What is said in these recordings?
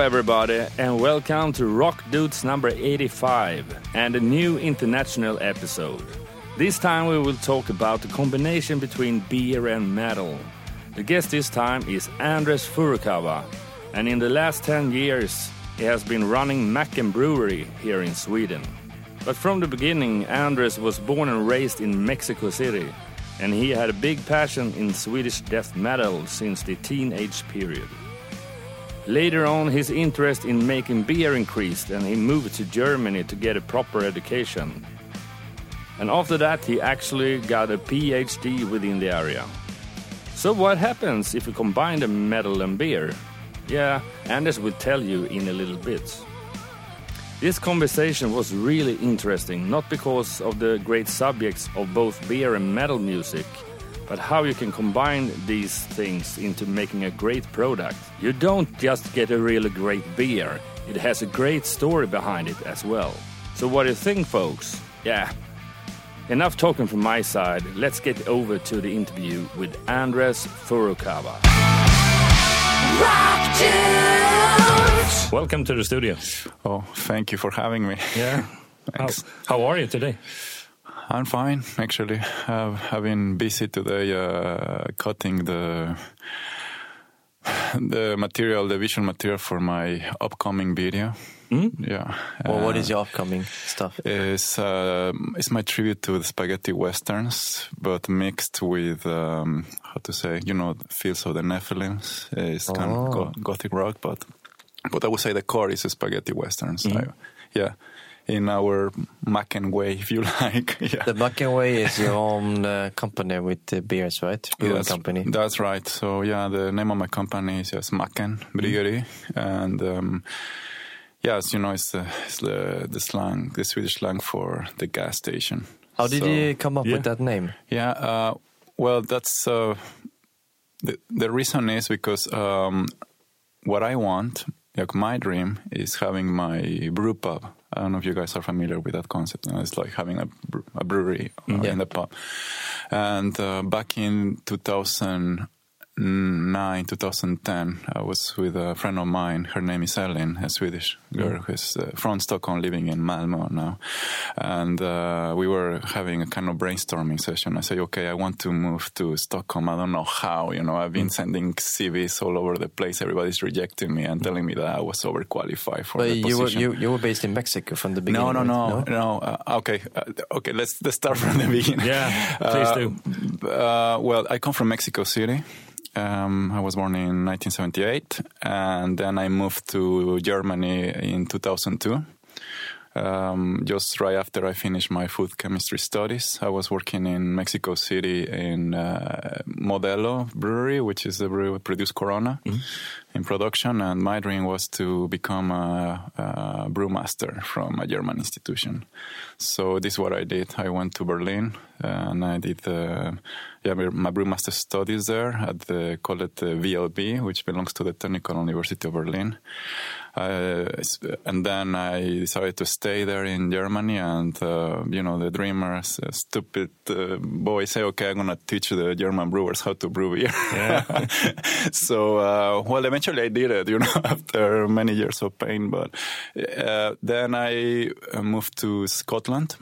everybody, and welcome to Rock Dudes number 85 and a new international episode. This time we will talk about the combination between beer and metal. The guest this time is Andres Furukawa, and in the last 10 years he has been running Macken Brewery here in Sweden. But from the beginning, Andres was born and raised in Mexico City, and he had a big passion in Swedish death metal since the teenage period. Later on, his interest in making beer increased, and he moved to Germany to get a proper education. And after that, he actually got a PhD within the area. So, what happens if you combine the metal and beer? Yeah, Anders will tell you in a little bit. This conversation was really interesting, not because of the great subjects of both beer and metal music, but how you can combine these things into making a great product. You don't just get a really great beer, it has a great story behind it as well. So, what do you think, folks? Yeah. Enough talking from my side. Let's get over to the interview with Andres Furukawa. Welcome to the studio. Oh, thank you for having me. Yeah. How, Thanks. how are you today? I'm fine, actually. I've, I've been busy today uh, cutting the the material, the visual material for my upcoming video. Yeah. Well, what Uh, is your upcoming stuff? It's uh, it's my tribute to the spaghetti westerns, but mixed with um, how to say, you know, Fields of the Nephilims. It's kind Oh. of go- gothic rock, but but I would say the core is spaghetti westerns. I- yeah, in our Macken way, if you like. yeah. The Macken Way is your own uh, company with the beers, right? Brewing Yes, company. That's right. So yeah, the name of my company is just Macken Brewery, and um, yes, you know, it's the, it's the the slang, the Swedish slang for the gas station. How did So, you come up yeah. with that name? Yeah, uh, well, that's uh, the the reason is because um, what I want, like my dream, is having my brew pub. I don't know if you guys are familiar with that concept. You know, it's like having a, a brewery uh, Yeah. in the pub. And uh, back in 2009, 2010, I was with a friend of mine. Her name is Ellen, a Swedish girl who's uh, from Stockholm, living in Malmö now. And uh, we were having a kind of brainstorming session. I said, okay, I want to move to Stockholm. I don't know how. You know, I've been sending CVs all over the place. Everybody's rejecting me and telling me that I was overqualified for But the you were you, you were based in Mexico from the beginning. No, no, right? no, no. Uh, okay, uh, okay. Let's let's start from the beginning. Yeah, please Uh, do. Uh, well, I come from Mexico City. Um, I was born in 1978, and then I moved to Germany in 2002. Um, just right after I finished my food chemistry studies, I was working in Mexico City in uh, Modelo Brewery, which is the brewery that produce Corona in production. And my dream was to become a, a brewmaster from a German institution. So this is what I did. I went to Berlin and I did uh, yeah, my my brewmaster studies there at the call it the VLB, which belongs to the Technical University of Berlin. Uh, and then I decided to stay there in Germany, and uh, you know the dreamers, uh, stupid uh, boy, say, "Okay, I'm gonna teach the German brewers how to brew beer." so, uh, well, eventually I did it, you know, after many years of pain. But uh, then I moved to Scotland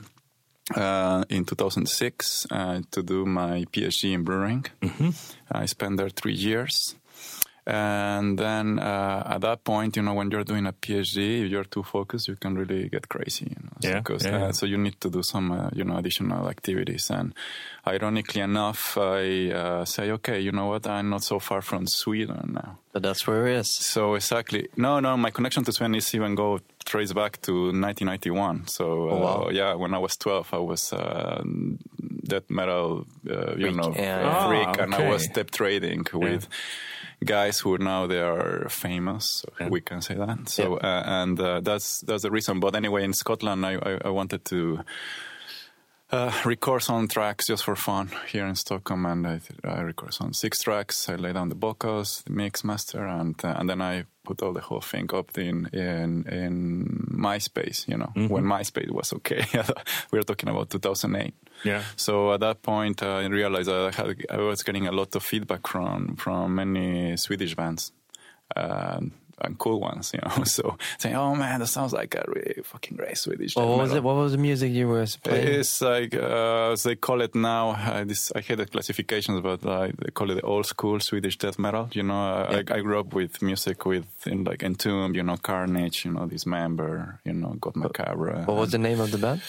uh, in 2006 uh, to do my PhD in brewing. I spent there three years. And then uh, at that point, you know, when you're doing a PhD, if you're too focused, you can really get crazy. You know, Yeah, because, yeah, uh, yeah. so you need to do some, uh, you know, additional activities. And ironically enough, I uh, say, okay, you know what? I'm not so far from Sweden now. But that's where it is. So exactly. No, no, my connection to Sweden is even go trace back to 1991. So uh, Oh, wow. yeah, when I was 12, I was uh, death metal, uh, you Freak. know, Yeah. uh, Ah, freak, and I was step trading with guys who now they are famous. So We can say that. So uh, and uh, that's that's the reason. But anyway, in Scotland, I I, I wanted to uh, record some tracks just for fun here in Stockholm, and I, I record some six tracks. I lay down the vocals, the mix master, and uh, and then I put all the whole thing up in in in MySpace. You know, when MySpace was okay. we were talking about 2008. Yeah. So at that point, uh, I realized I, had, I was getting a lot of feedback from from many Swedish bands. Um, and cool ones, you know. So saying, "Oh man, that sounds like a really fucking great Swedish." What was it? What was the music you were playing? It's like uh, as they call it now. Uh, this I hate the classifications, but uh, they call it the old school Swedish death metal. You know, uh, I, I grew up with music with in like Entomb, you know, Carnage, you know, this member, you know, God Macabre. What was the name of the band?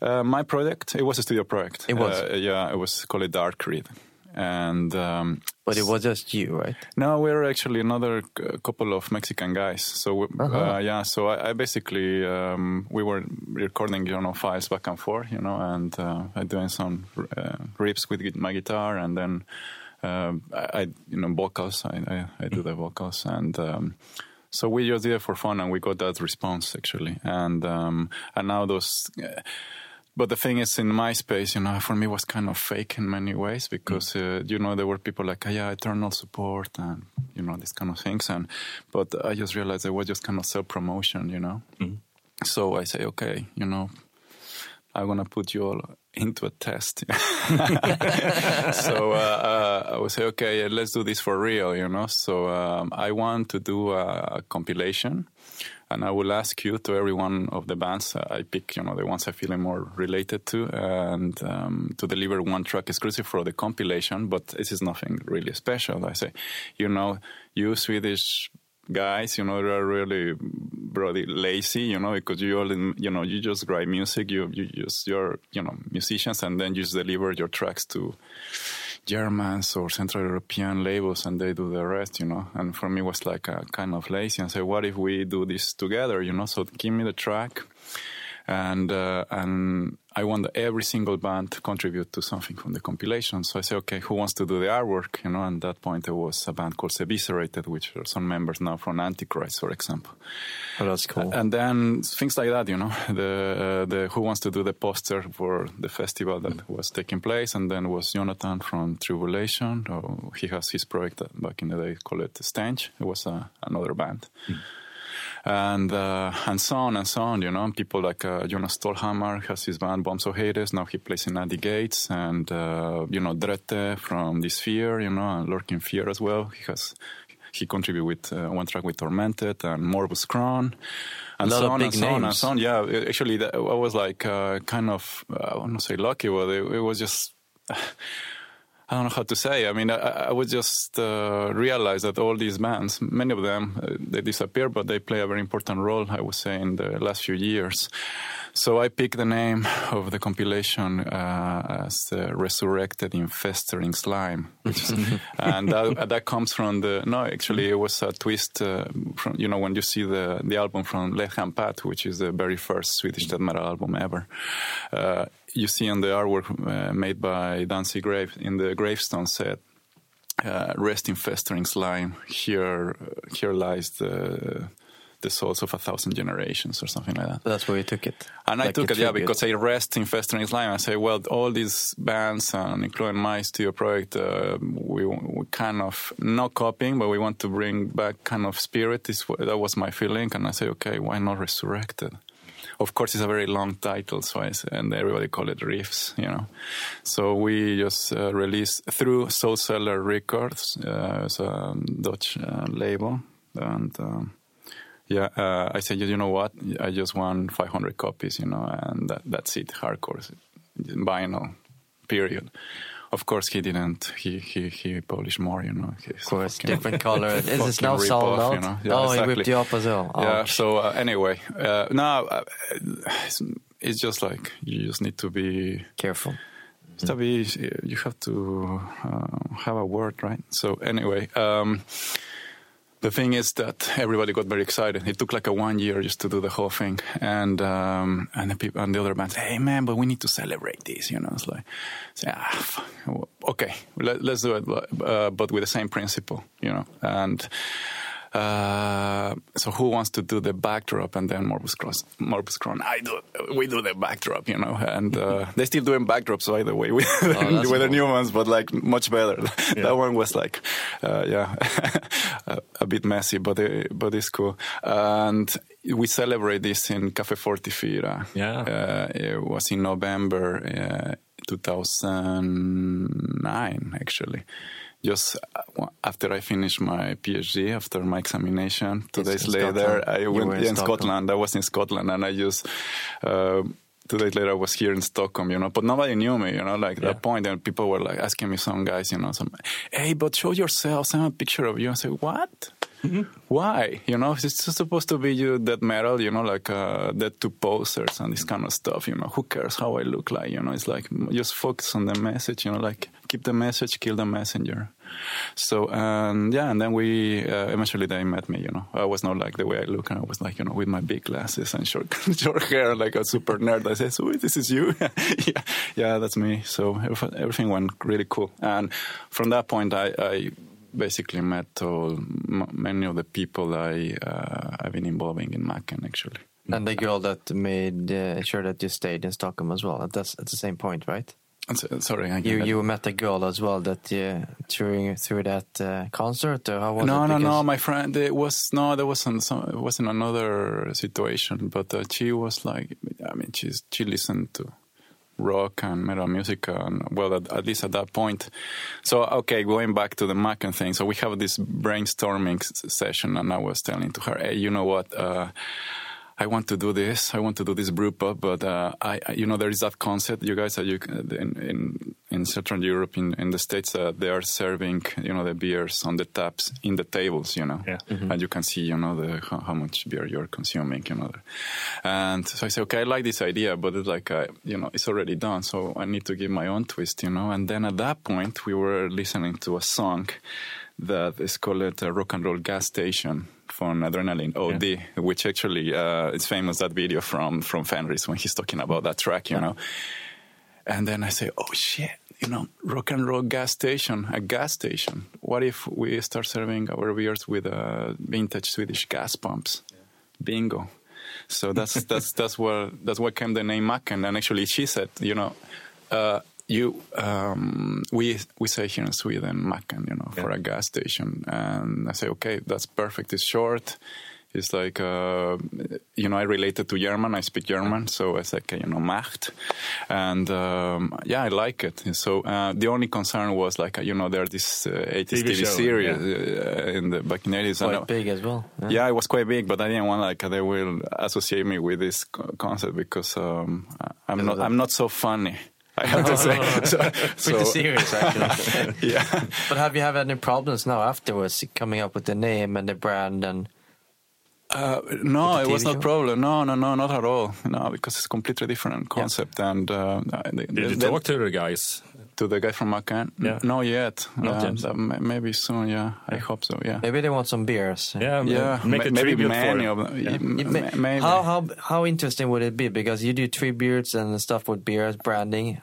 Uh, my project? It was a studio project. It was? Uh, yeah, it was called Dark Reed. And um, But it was just you, right? no, we're actually another c- couple of Mexican guys. So we, Uh-huh. uh, yeah, so I, I basically um, we were recording you know files back and forth, you know, and uh, I doing some uh, riffs with my guitar, and then um, I, I you know vocals. I, I, I do the vocals, and um, so we just did it for fun, and we got that response actually, and um, and now those. But the thing is, in MySpace, you know, for me was kind of fake in many ways because, uh, you know, there were people like, oh, yeah, eternal support and, you know, these kind of things. And, but I just realized it was just kind of self promotion, you know. So I say, okay, you know, I'm going to put you all into a test. so uh, uh, I would say, okay, let's do this for real, you know. So um, I want to do a, a compilation and I will ask you to every one of the bands I pick, you know, the ones I feel more related to, and um, to deliver one track exclusive for the compilation. But this is nothing really special. I say, you know, you Swedish guys, you know, they are really bloody lazy, you know, because you all, you know, you just write music, you you just you're, you know, musicians, and then you just deliver your tracks to Germans or Central European labels and they do the rest, you know. And for me, it was like a kind of lazy and say, what if we do this together, you know? So give me the track. And, uh, and I want every single band to contribute to something from the compilation. So I say, okay, who wants to do the artwork? You know, and at that point there was a band called Eviscerated, which are some members now from Antichrist, for example. Oh, that's cool. And then things like that, you know, the uh, the who wants to do the poster for the festival that was taking place, and then was Jonathan from Tribulation. Oh, he has his project back in the day called it Stench. It was uh, another band. And uh, and so on and so on, you know. People like uh, Jonas Stålhammar has his band Bombs of Hades. Now he plays in At the Gates, and uh, you know Drette from The Sphere, you know, and Lurking Fear as well. He has he contributed with uh, one track with Tormented and Morbus Chron. And A lot so of on big and so on and so on. Yeah, it- actually, that, I was like uh, kind of, I want to say lucky, but it, it was just, I don't know how to say. I mean, I, I would just uh, realize that all these bands, many of them, uh, they disappear, but they play a very important role, I would say, in the last few years. So I picked the name of the compilation uh, as uh, "Resurrected in Festering Slime," is, and that, that comes from the. No, actually, it was a twist uh, from you know when you see the the album from Left Hand Path, which is the very first Swedish death metal album ever. Uh, you see on the artwork uh, made by Dan Seagrave in the gravestone said uh, rest in festering slime. Here, here lies the the souls of a thousand generations, or something like that. That's where you took it. And I took it, yeah, because I rest in festering slime. I say, well, all these bands, and including my studio project, uh, we, we kind of not copying, but we want to bring back kind of spirit. This that was my feeling, and I say, okay, why not resurrected? Of course, it's a very long title, so I say, and everybody call it riffs, you know. So we just uh, released through Soulseller Records, uh, it's a Dutch uh, label, and. Um, yeah, uh, I said, you know what? I just want 500 copies, you know, and that, that's it, hardcore, vinyl, period. Of course, he didn't. He he he published more, you know. Of course, different color. Is this now sold out? you know? Yeah, oh, he exactly. ripped you up as well. Oh, yeah. So uh, anyway, uh, now uh, it's, it's just like you just need to be Careful. be you have to uh, have a word right so anyway um, the thing is that everybody got very excited. It took like a one year just to do the whole thing. And um, and the people and the other hey man but we need to celebrate this you know? It's like say, ah, okay let, let's do it uh, but with the same principle you know? And uh, so who wants to do the backdrop and then Morbus Cross, Morbus Chron? I do. We do the backdrop, you know, and uh, they still doing backdrops by the way with, Oh, with the new ones, but like much better. that one was like, uh, yeah, a, a bit messy, but it, but it's cool. And we celebrate this in Cafe Fortifira. Yeah. uh, it was in November uh, 2009, actually. Just uh, after I finished my PhD, after my examination, two Yes, days later, Scotland. I went in in Stockholm. Scotland. I was in Scotland, and I just. Uh, Two days later, I was here in Stockholm, you know, but nobody knew me, you know, like Yeah. that point, and people were like asking me, some guys, you know, some, hey, but show yourself, send a picture of you. I say, what? Why? You know, it's just supposed to be you that metal, you know, like uh, that two posters and this kind of stuff. You know, who cares how I look like? You know, it's like just focus on the message. You know, like keep the message, kill the messenger. So and yeah, and then we uh, eventually they met me. You know, I was not like the way I look, and I was like you know with my big glasses and short short hair, like a super nerd. I said, "So this is you?" yeah, yeah, that's me. So everything went really cool, and from that point, I. I basically met all, many of the people I uh, I've been involving in Macken actually. And the girl that made uh, sure that you stayed in Stockholm as well. That's at the same point, right? So- sorry, I You you met a girl as well that uh, during through that uh, concert or how was no, it? no, no. My friend, it was no, there wasn't. Some, it wasn't another situation, but uh, she was like, I mean, she's she listened to rock and metal music, and well, at, at least at that point. So, okay, going back to the Macken thing. So we have this brainstorming session, and I was telling to her, hey, you know what? Uh, I want to do this. I want to do this brew pub, but uh, I, I, you know, there is that concept. You guys are you in in, in Central Europe, in, in the states, uh, they are serving, you know, the beers on the taps in the tables, you know, Yeah. and you can see, you know, the how, how much beer you're consuming, you know. And so I say, okay, I like this idea, but it's like, uh, you know, it's already done, so I need to give my own twist, you know. And then at that point, we were listening to a song that is called uh, Rock and Roll Gas Station from Adrenaline OD, which actually uh, is famous that video from from Fenriz when he's talking about that track, you know. And then I say, oh shit, you know, rock and roll gas station, a gas station. What if we start serving our beers with uh, vintage Swedish gas pumps? Bingo. So that's that's that's where that's where came the name Macken. And actually, she said, you know, uh, you um, we we say here in Sweden Macken, you know, for a gas station. And I say, okay, that's perfect. It's short. It's like, uh, you know, I related to German. I speak German, so it's like, you know, Macht. And um, yeah, I like it. So uh, the only concern was like, you know, there are this uh, 80s TV TV, show, series uh, in the back in the 80s. quite I- big as well. yeah, it was quite big, but I didn't want like they will associate me with this co- concept because um, I'm not I'm not so funny. I have to say. So, Pretty so- serious, actually. yeah. but have you had any problems now afterwards coming up with the name and the brand and? Uh, no, it was TV not show? problem. No, no, no, not at all. No, because it's completely different concept. And uh, the, Did you talk to the guys? To the guy from Macken? Yeah. No, yet. Not Uh, yet. that maybe soon. Yeah, I hope so. Yeah. Maybe they want some beers. Yeah, Yeah, make a ma- maybe tribute many for of them. Yeah. M- may- maybe. How how how interesting would it be? Because you do tributes and stuff with beers, branding.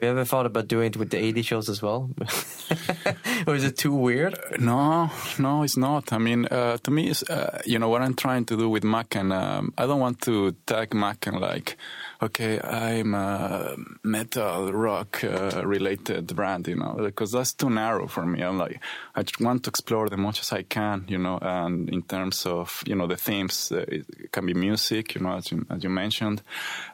Have you ever thought about doing it with the 80 shows as well? or is it too weird? No, no, it's not. I mean, uh, to me, it's, uh, you know, what I'm trying to do with Macken, um, I don't want to tag Macken like, okay, I'm a metal rock uh, related brand, you know, because that's too narrow for me. I'm like, I just want to explore the much as I can, you know, and in terms of, you know, the themes, uh, it can be music, you know, as you, as you mentioned,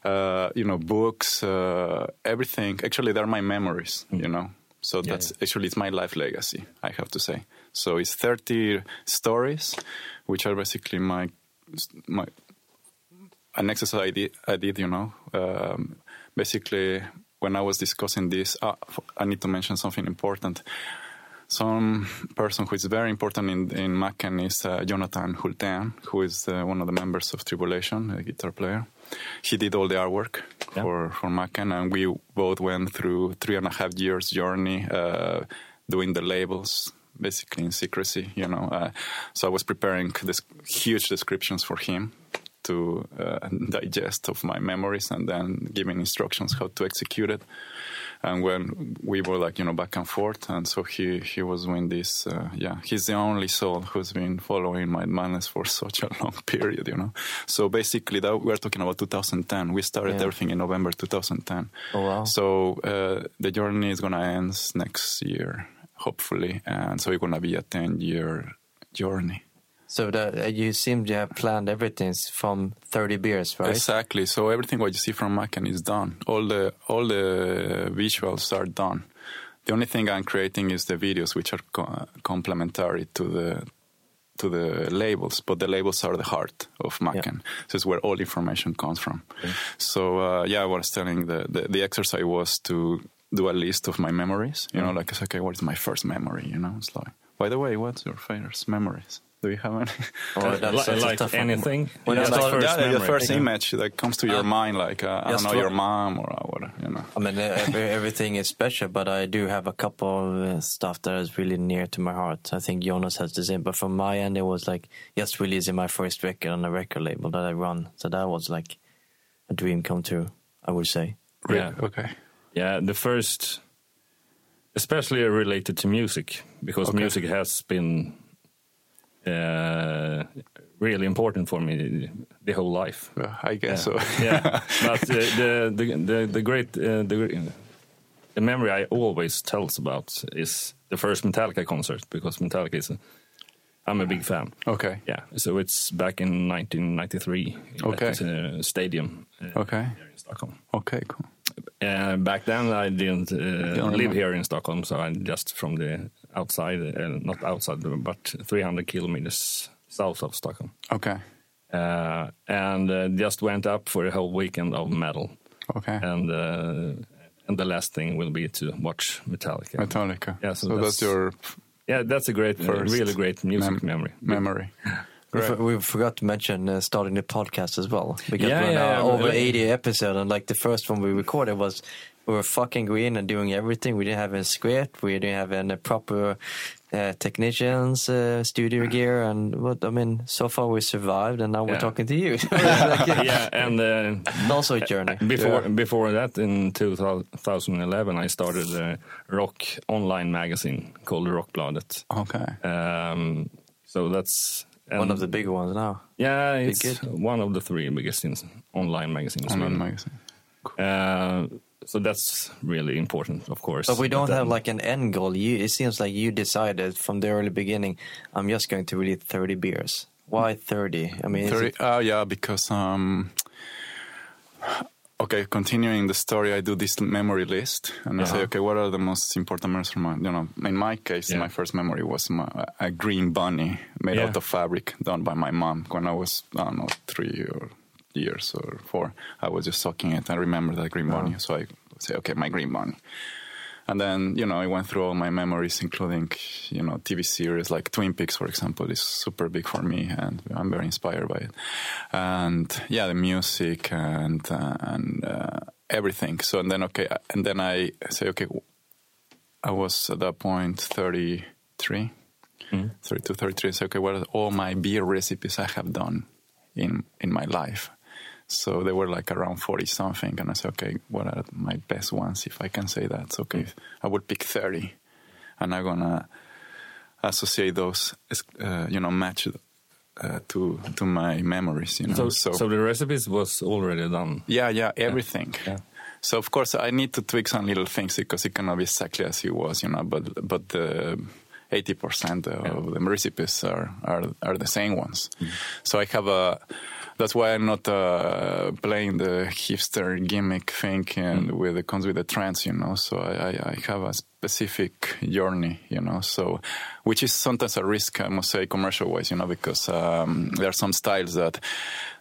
uh, you know, books, uh, everything. Actually, they're my memories, you know. So Yeah, that's actually it's my life legacy, I have to say. So it's 30 stories, which are basically my my an exercise I did, I did you know. Um, basically, when I was discussing this, uh, I need to mention something important. Some person who is very important in in Macken is uh, Jonathan Hulten, who is uh, one of the members of Tribulation, a guitar player. He did all the artwork Yeah. for for Macken, and we both went through three and a half years journey uh, doing the labels, basically in secrecy. You know, uh, so I was preparing this huge descriptions for him to uh, digest of my memories and then giving instructions how to execute it. And when we were like, you know, back and forth, and so he, he was doing this, uh, yeah, he's the only soul who's been following my madness for such a long period, you know. So basically, that we're talking about 2010. We started Yeah. everything in November 2010. Oh, wow. So uh, the journey is gonna end next year, hopefully, and so it's gonna be a 10 year journey. So that uh, you seem to have planned everything from 30 beers, right? Exactly. So everything what you see from Macken is done. All the all the visuals are done. the only thing I'm creating is the videos, which are co- complementary to the to the labels, but the labels are the heart of Macken. This is where all information comes from. So uh, yeah, I was telling the, the the exercise was to do a list of my memories. You know, like it's okay, what is my first memory? You know, it's like, by the way, what's your favorite memories? Do you have any? Oh, that's Li- such a like tough anything. When Just I started- first yeah, the memory. first Yeah. image that comes to your mind, like uh, I don't know, your mom or uh, what, you know. I mean, every, everything is special, but I do have a couple of uh, stuff that is really near to my heart. I think Jonas has the same, but from my end, it was like just releasing my first record on a record label that I run. So that was like a dream come true, I would say. Yeah. Okay. Yeah, the first, especially related to music, because Okay. music has been uh, really important for me the whole life. Well, I guess yeah. so. yeah, but uh, the, the the the great uh, the the memory I always tells about is the first Metallica concert because Metallica is a, I'm a big fan. okay. Yeah, so it's back in 1993 in Okay. Letters, uh, Stadium uh, Okay. here in Stockholm. Okay. Cool. Uh, back then, I didn't uh, live here in Stockholm, so I'm just from the outside, uh, not outside, but 300 kilometers south of Stockholm. Okay. Uh, and uh, just went up for a whole weekend of metal. Okay. And uh, and the last thing will be to watch Metallica. Metallica. Yeah, so so, that's, that's- your Yeah, that's a great, uh, First really great music mem- memory. memory. We, we forgot to mention uh, starting the podcast as well because Yeah, we're yeah, now yeah, over but- 80 episodes and like the first one we recorded was we were fucking green and doing everything. We didn't have a script. We didn't have any proper uh, technicians, uh, studio gear, and what I mean. So far we survived, and now we're talking to you. yeah, and uh, also a journey. Before Yeah. before that, in 2011, I started a rock online magazine called Rockbladet. Okay. Um, so that's and- One of the bigger ones now. yeah, it's one of the three biggest in, online magazines. in Online Sweden. magazine. Uh, so that's really important, of course. But we don't then- have like an end goal. You, it seems like you decided from the early beginning, I'm just going to release 30 beers. Why 30? I mean, 30, it- oh yeah, because um, okay, continuing the story, I do this memory list, and I say, okay, what are the most important memories from my, you know, in my case, Yeah. my first memory was my, a green bunny made Yeah. out of fabric done by my mom when I was, I don't know, three or years or four. I was just sucking it. I remember that green bunny, so I say, okay, my green bunny. And then, you know, I went through all my memories, including, you know, TV series like Twin Peaks, for example, is super big for me, and I'm very inspired by it. And yeah, the music and uh, and uh, everything. So and then okay, and then I say, okay, I was at that point 33, 32, 33. So okay, what are all my beer recipes I have done in in my life? So they were like around 40 something. And I said, okay, what are my best ones, if I can say that? So, okay, I would pick 30. And I'm going to associate those, uh, you know, match uh, to to my memories, you know. So, so, the recipes was already done. yeah, yeah, everything. Yeah. So of course I need to tweak some little things because it cannot be exactly as it was, you know. But but the eighty percent of the recipes are, are are the same ones. So I have a. That's why I'm not uh, playing the hipster gimmick thing and with it comes with the trends, you know. So I, I, I have a specific journey, you know. So which is sometimes a risk, I must say, commercial wise, you know, because um, there are some styles that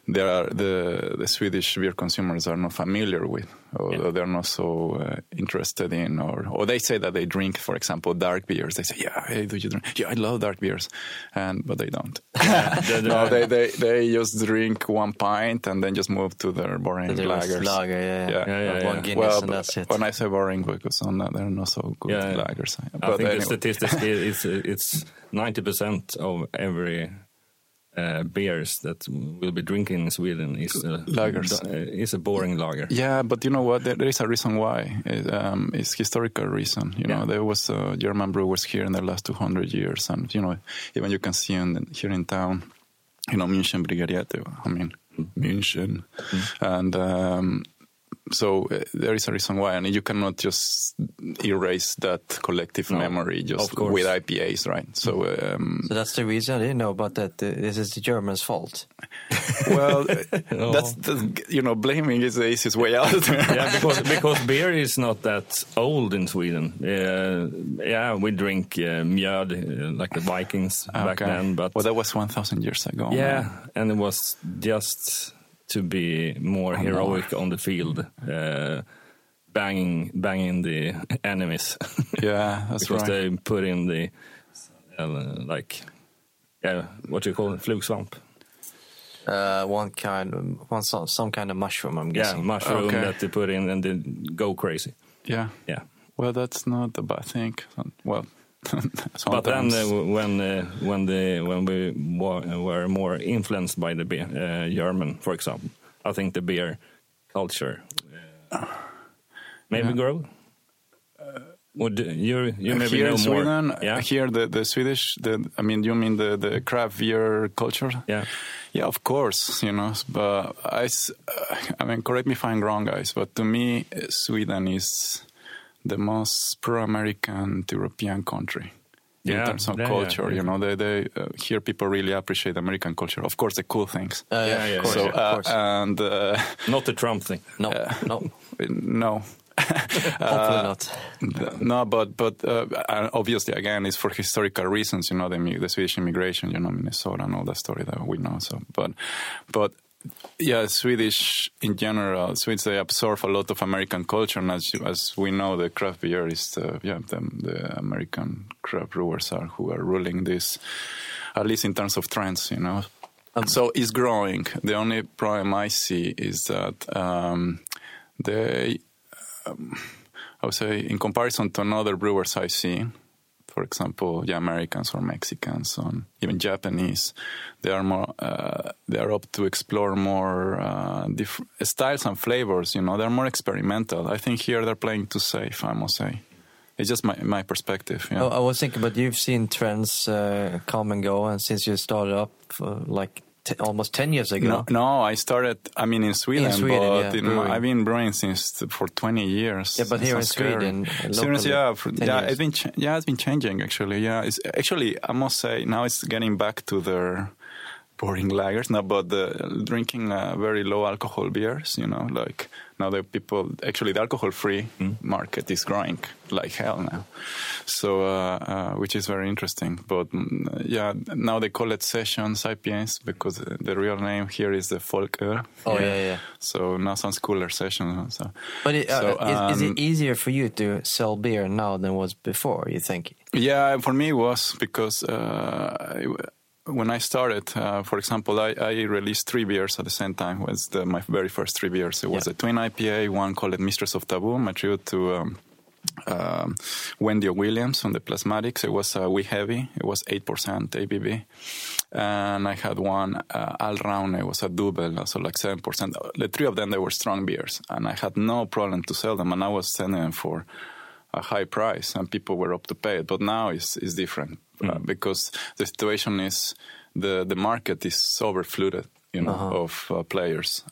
there are the the Swedish beer consumers are not familiar with, or Yeah. they're not so uh, interested in, or or they say that they drink, for example, dark beers. They say, "Yeah, hey, do you drink? Yeah, I love dark beers," and but they don't. No, they, they they just drink one pint and then just move to their boring was lagers. lager, yeah, Yeah. Yeah, yeah, One. Guinness Well, and that's it. when I say boring, because on that they're not so good Yeah, lagers. I But think anyway. the statistics is it's it's ninety percent of every uh, beers that we'll be drinking in Sweden is uh, Lagers. uh, is a boring lager. Yeah, but you know what? There, is a reason why. It, um, it's historical reason. You know, there was uh, German brewers here in the last 200 years, and you know, even you can see in, here in town, you know, München Bryggeriet. I mean, München, and um, so uh, there is a reason why, and you cannot just erase that collective No, memory just with IPAs, right? So, um, So that's the reason I didn't know about that. Uh, This is the Germans' fault. well, that's, that's you know, blaming is the easiest way out. yeah, because because beer is not that old in Sweden. Uh, yeah, we drink uh, mjöd uh, like the Vikings back then, but well, that was one thousand years ago. yeah, and it was just to be more heroic on the field, uh, banging banging the enemies yeah, that's because right. they put in the uh, like yeah, what do you call it, flugsvamp? Uh, one kind, of, one some, some kind of mushroom. I'm guessing. Yeah, mushroom Okay. that they put in and then go crazy. yeah. Yeah. Well, that's not a bad thing. Well, But then uh, when uh, when the when we wa- were more influenced by the beer, uh, German, for example, I think the beer culture uh, maybe Yeah. grow. Would you you maybe here know in Sweden, more? Yeah, here the, the Swedish, the, I mean, you mean the, the craft beer culture? yeah, Yeah, of course, you know, but I, s- uh, I mean, correct me if I'm wrong, guys, but to me, Sweden is the most pro-American European country in terms of yeah, yeah, culture. yeah. You know, they, they uh, here people really appreciate American culture. Of course, the cool things. Uh, Yeah, yeah, of course, so, of uh, course. and uh, not the Trump thing. no, no, no. hopefully not. No, but but uh, obviously again it's for historical reasons. You know the the Swedish immigration, you know Minnesota and all that story that we know. So, but but yeah, Swedish in general, Swedes they absorb a lot of American culture, and as as we know, the craft beer is the, yeah the, the American craft brewers are who are ruling this, at least in terms of trends. You know, Um, so it's growing. The only problem I see is that um, they I would say, in comparison to another brewers I see, for example, yeah, Americans or Mexicans or even Japanese, they are more uh, they are up to explore more uh, diff- styles and flavors. You know, they're more experimental. I think here they're playing too safe. I must say, it's just my my perspective. Yeah. I was thinking, but you've seen trends uh, come and go, and since you started up uh, like t- almost ten years ago. No, no, I started. I mean, in Sweden, in Sweden, but yeah, in. I've been brewing since for twenty years. Yeah, but here in. Sweden, Seriously, yeah, for, yeah, years. it's been ch- yeah, it's been changing actually. Yeah, it's actually I must say now it's getting back to their boring lagers now, but the drinking uh, very low alcohol beers. You know, like now the people actually the alcohol free Hmm. market is growing like hell now. So, uh, uh, which is very interesting. But mm, yeah, now they call it sessions IPAs because the real name here is the folk ale. Oh yeah, yeah. So now sounds cooler session. So, But it, uh, So, is, is um, it easier for you to sell beer now than was before? You think? yeah, for me it was because uh, when I started, uh, for example, I, I released three beers at the same time. It was the, my very first three beers. It was Yeah. a twin IPA, one called Mistress of Taboo, my tribute to um, um, Wendy Williams from the Plasmatics. It was uh, Wee Heavy. It was 8% ABV. And I had one, uh, Al Raune. It was a double, so like 7%. The three of them, they were strong beers. And I had no problem to sell them. And I was selling them for a high price and people were up to pay it. But now it's, it's different uh, because the situation is the, the market is overflooded, you know, Uh-huh. of uh, players.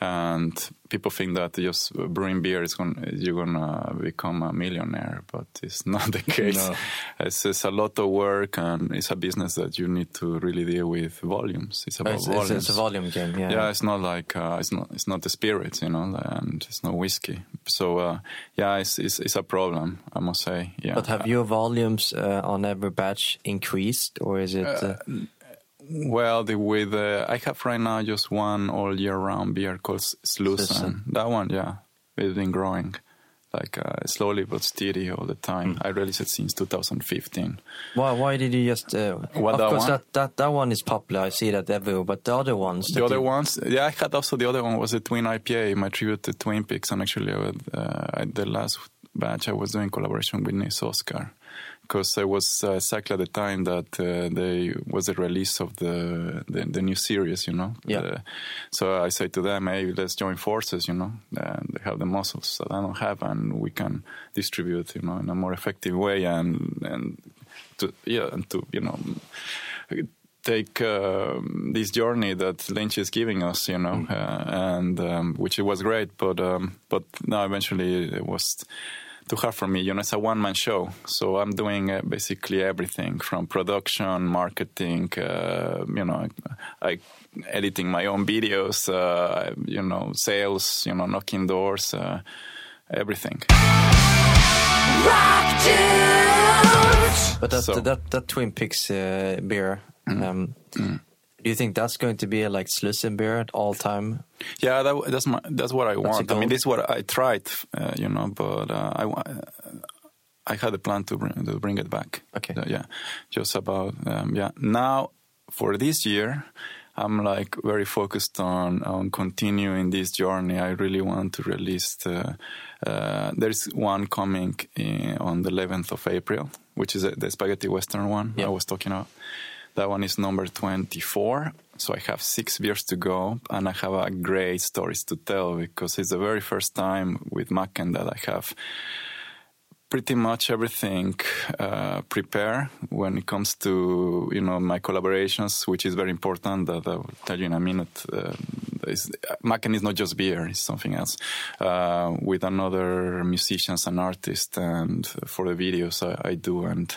And people think that just brewing beer is going you're gonna become a millionaire, but it's not the case. No. It's, it's a lot of work, and it's a business that you need to really deal with volumes. It's about It's, it's, volumes. it's a volume game. Yeah. Yeah, it's not like uh, it's not it's not the spirits, you know, and it's not whiskey. So uh, yeah, it's, it's it's a problem, I must say. Yeah. But have your volumes uh, on every batch increased, or is it? Well, the, with uh, I have right now just one all year round beer called Slussen. That one, yeah, it's been growing like uh, slowly but steady all the time. Hmm. I released it since 2015. why? Why did you just? Uh, What, of that course, one? that, that that one is popular. I see that everywhere. But the other ones, The other you- ones, yeah, I had also the other one was a Twin IPA, my tribute to Twin Peaks, and actually uh, uh, the last batch I was doing collaboration with Nils Oscar. Because it was uh, exactly at the time that uh, they was the release of the, the the new series, you know. Yeah. So I say to them, "Hey, let's join forces," you know. And they have the muscles that I don't have, and we can distribute, you know, in a more effective way, and and to yeah, and to you know take uh, this journey that Lynch is giving us, you know, uh, and um, which it was great, but um, but now eventually it was too hard for me. You know, it's a one man show, so I'm doing uh, basically everything from production, marketing, uh, you know, I, I editing my own videos, uh, you know, sales, you know, knocking doors, uh, everything. But that So- that, that Twin Peaks uh, beer, Mm. um, do you think that's going to be a like Slussen beer at all time? Yeah, that, that's my that's what I That's want. I mean, this is what I tried, uh, you know, but uh, I I had a plan to bring to bring it back. Okay. Uh, yeah, just about um, yeah. Now for this year, I'm like very focused on on continuing this journey. I really want to release. The, uh, there's one coming in, on the 11th of April, which is uh the spaghetti western one. I was talking about. That one is number 24. So I have six beers to go, and I have a great stories to tell because it's the very first time with Macken that I have pretty much everything uh, prepared when it comes to you know my collaborations, which is very important. That I will tell you in a minute. Uh, Macken is not just beer; it's something else. Uh, with another musicians and artists, and for the videos I, I do, and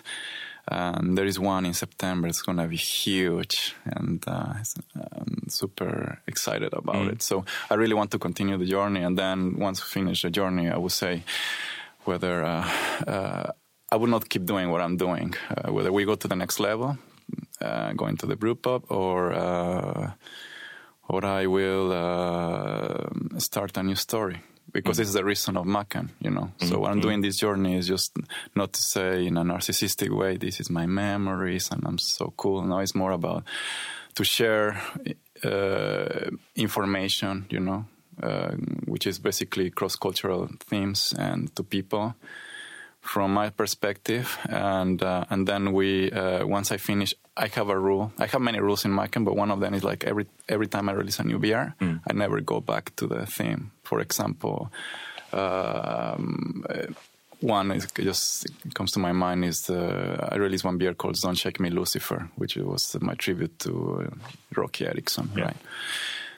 and there is one in September. It's going to be huge, and uh, I'm super excited about it. So I really want to continue the journey, and then once we finish the journey, I would say whether uh, uh, I would not keep doing what I'm doing, uh, whether we go to the next level, uh, going to the brew pub, or uh, or I will uh, start a new story. Because this is the reason of Macken, you know. So what I'm doing this journey is just not to say in a narcissistic way, this is my memories and I'm so cool. No, it's more about to share uh, information, you know, uh, which is basically cross-cultural themes and to people from my perspective. And uh, and then we uh, once I finish, I have a rule. I have many rules in Macken, but one of them is like every every time I release a new beer, I never go back to the theme. For example. Um, uh, one is just comes to my mind is uh, I released one beer called "Don't Shake Me, Lucifer," which was my tribute to uh, Roky Erickson, right?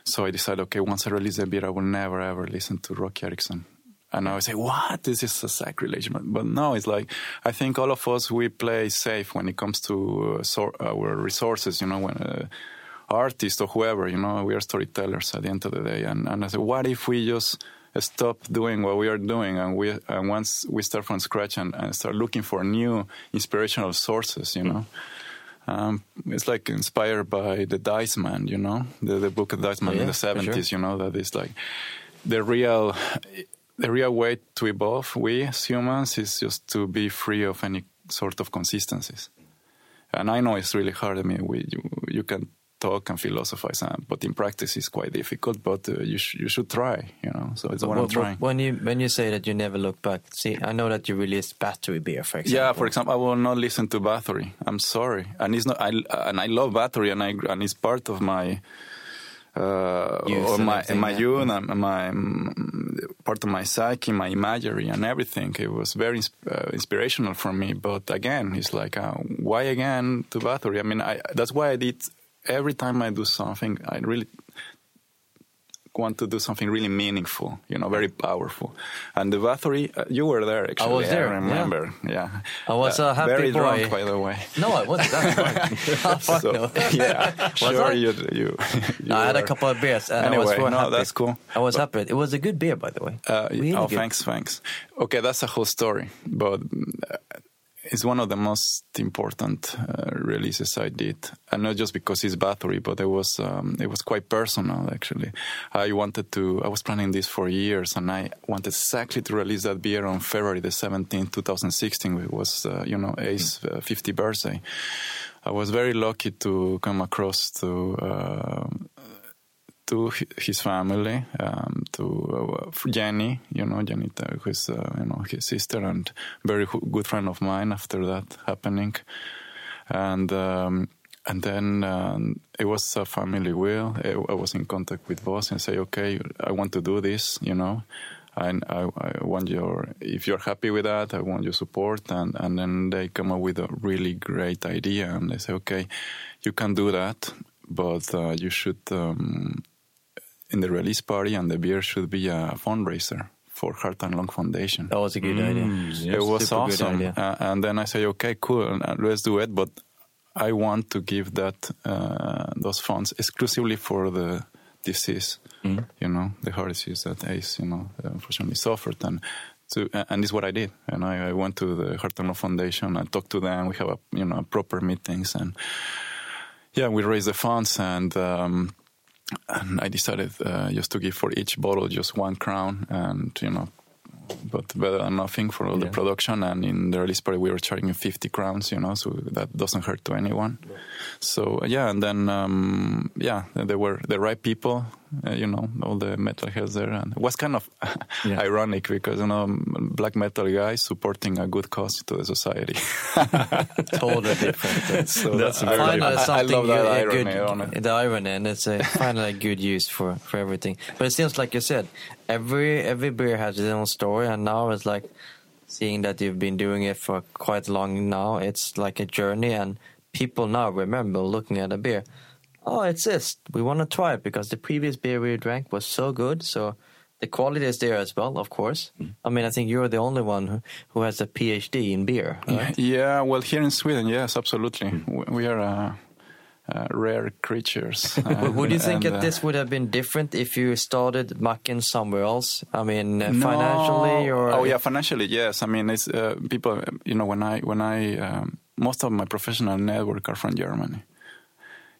So I decided, okay, once I release a beer, I will never ever listen to Roky Erickson. And I would say, what? This is a sacrilege. But, but no, it's like, I think all of us, we play safe when it comes to uh, our resources, you know, when uh, artists or whoever, you know, we are storytellers at the end of the day. And, and I said, what if we just stop doing what we are doing and we and once we start from scratch and, and start looking for new inspirational sources, you know? Um, it's like inspired by the Dice Man, you know, the, the book of Dice Man Oh, yeah, in the for sure. seventies. You know that is like the real, the real way to evolve. We as humans is just to be free of any sort of consistencies. And I know it's really hard. I mean, we you, you can talk and philosophize, but in practice it's quite difficult. But uh, you sh- you should try, you know. So it's what I'm trying. When you when you say that you never look back, see, I know that you released Bathory beer, for example. Yeah, for example, I will not listen to Bathory. I'm sorry, and it's not. I and I love Bathory, and I and it's part of my. Uh, or my my yeah. youth and my mm, part of my psyche, my imagery, and everything. It was very uh, inspirational for me. But again, it's like, uh, why again to Bathory? I mean, I, that's why I did. Every time I do something, I really want to do something really meaningful, you know, very powerful. And the Bathory, uh, you were there actually. I was there, yeah. remember. Yeah. I was a happy very boy. drunk, by the way. No, I wasn't. That's. Fuck So, yeah, sure. I? You, you, you I had a couple of beers and I was Anyway, no, happy. that's cool. I was happy. It was a good beer, by the way. Uh, Really oh, good. thanks, thanks. Okay, that's a whole story, but uh, it's one of the most important uh, releases I did, and not just because it's Bathory, but it was um, it was quite personal actually. I wanted to. I was planning this for years, and I wanted exactly to release that beer on February the seventeenth, two thousand sixteen. It was uh, you know Ace uh, fifty birthday. I was very lucky to come across to. Uh, to his family, um, to uh, Jenny, you know, Jenny, who is, uh, you know, his sister and very good friend of mine after that happening. And, um, and then um, it was a family will. I, I was in contact with boss and say, okay, I want to do this, you know. and I, I want your if you're happy with that, I want your support, and and then they come up with a really great idea, and they say, okay, you can do that, but uh, you should um, in the release party, and the beer should be a fundraiser for Heart and Lung Foundation. That was a good idea. yes. it was Super good awesome, uh, and then I say, okay, cool, uh, let's do it, but I want to give that uh, those funds exclusively for the disease, you know, the heart disease that Ace, you know, unfortunately suffered, and to and this is what I did. And I, I went to the Heart and Lung Foundation. I talked to them. We have a you know proper meetings, and yeah, we raised the funds, and um, and I decided uh, just to give for each bottle just one crown, and you know. But better than nothing for all the production, and in the release party we were charging 50 crowns, you know, so that doesn't hurt to anyone. So yeah, and then um, yeah, there were the right people, uh, you know, all the metalheads there, and it was kind of Yeah. ironic because you know, black metal guys supporting a good cause to the society. Totally different. so That's I, very really- finally I- I love that a irony good on the irony, and it's a finally a good use for for everything. But it seems like you said, every every beer has its own story, and now it's like seeing that you've been doing it for quite long now. It's like a journey, and people now remember looking at a beer. Oh, it's this. We want to try it because the previous beer we drank was so good. So the quality is there as well, of course. I mean, I think you're the only one who, who has a PhD in beer. Right? Yeah, well, here in Sweden, yes, absolutely. We, we are uh, uh, rare creatures. Would- Would you think and, that uh, this would have been different if you started Macken somewhere else? I mean, uh, No. financially or oh yeah financially yes i mean it's uh, people you know when i when i um, most of my professional network are from germany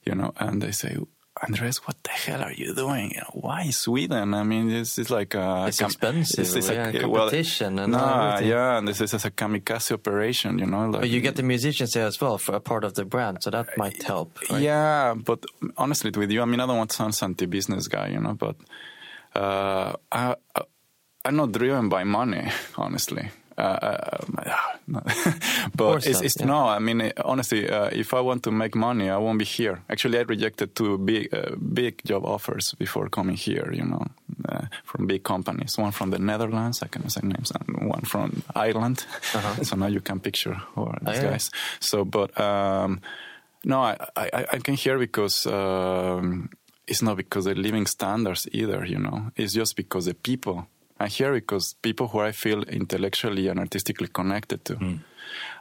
you know and they say andres what the hell are you doing you know, why sweden i mean this is like a It's expensive, yeah, well, competition and no, everything. yeah and this is a kamikaze operation you know like, But you get the musicians there as well for a part of the brand, so that might help. Right? Yeah, but honestly, with you, I mean, I don't want to sound anti-business guy, you know, but uh, I, I, I'm not driven by money, honestly. Uh, uh, but course it's, it's yeah. no. I mean, honestly, uh, if I want to make money, I won't be here. Actually, I rejected two big, uh, big job offers before coming here. You know, uh, from big companies. One from the Netherlands, I can say names, and one from Ireland. so now you can picture who are these. Oh, yeah. guys. So, but um, no, I, I, I can hear because um, it's not because the living standards either, you know. It's just because the people. I'm here because people who I feel intellectually and artistically connected to.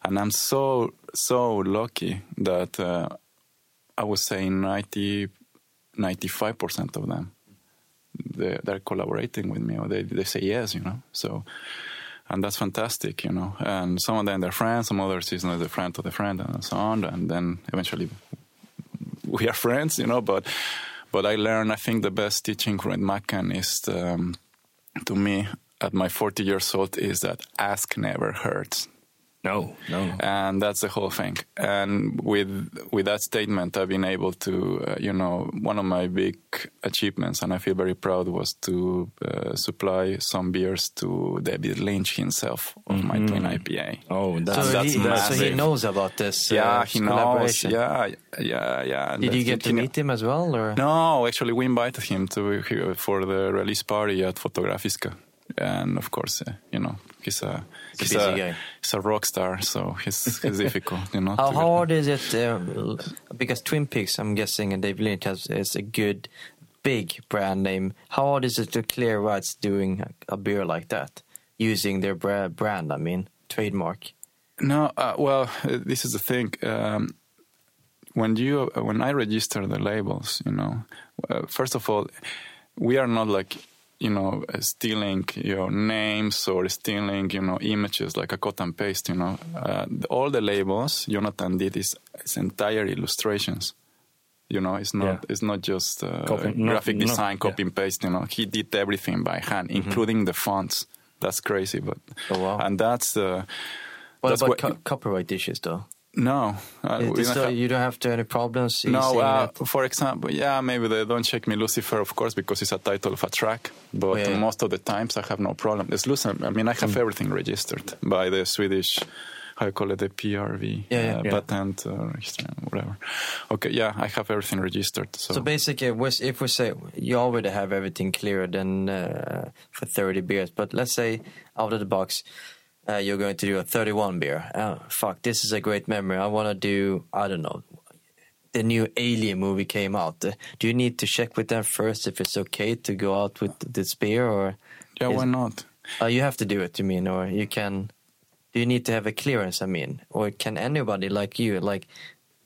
And I'm so, so lucky that uh, I would say 90, 95% of them, they, they're collaborating with me or they, they say yes, you know. So, and that's fantastic, you know. And some of them they're friends, some others is not the friend of the friend, and so on. And then eventually we are friends, you know. But but I learned, I think, the best teaching from Macken is um, to me at my 40 years old is that ask never hurts No, no. and that's the whole thing. And with with that statement, I've been able to, uh, you know, one of my big achievements, and I feel very proud, was to uh, supply some beers to David Lynch himself of my Twin IPA. Oh, So, that's, that's he, so he knows about this. yeah, uh, he knows. Yeah, yeah, yeah. Did you that's- get to meet him as well, or No, actually, we invited him to for the release party at Fotografiska, and of course, uh, you know, he's a He's he's a guy. he's a rock star, so he's, he's difficult, you know. How hard is it? Uh, because Twin Peaks, I'm guessing, and David Lynch has is a good, big brand name. How hard is it to clear rights doing a, beer like that, using their bra- brand? I mean, trademark. No, uh, well, uh, this is the thing. Um, when you uh, when I register the labels, you know, uh, first of all, we are not like you know uh, stealing your names or stealing you know images like a cut and paste. You know, uh, all the labels Jonathan did is, is entire illustrations. You know, it's not Yeah. it's not just uh, Copy- graphic design, copy yeah. and paste. You know, he did everything by hand, including the fonts. That's crazy, but Oh, wow. and that's uh, What that's about what- co- copyright issues, though? No. Uh, Is we this don't so have- you don't have to any problems? no, uh, for example, yeah, maybe they don't check me Lucifer, of course, because it's a title of a track. But Oh, yeah. most of the times, I have no problem. It's Lucifer. I mean, I have Mm. everything registered by the Swedish how you call it the PRV Yeah, yeah. uh, Yeah. patent registration, whatever. Okay, yeah, I have everything registered. So, So basically, if we say you already have everything cleared then uh, for 30 beers, but let's say out of the box, uh, you're going to do a 31 beer. Oh, fuck, this is a great memory. I want to do, I don't know, the new Alien movie came out. Uh, do you need to check with them first if it's okay to go out with this beer, or yeah, is- why not? uh, you have to do it? You mean, or you can? Do you need to have a clearance? I mean, or can anybody like you, like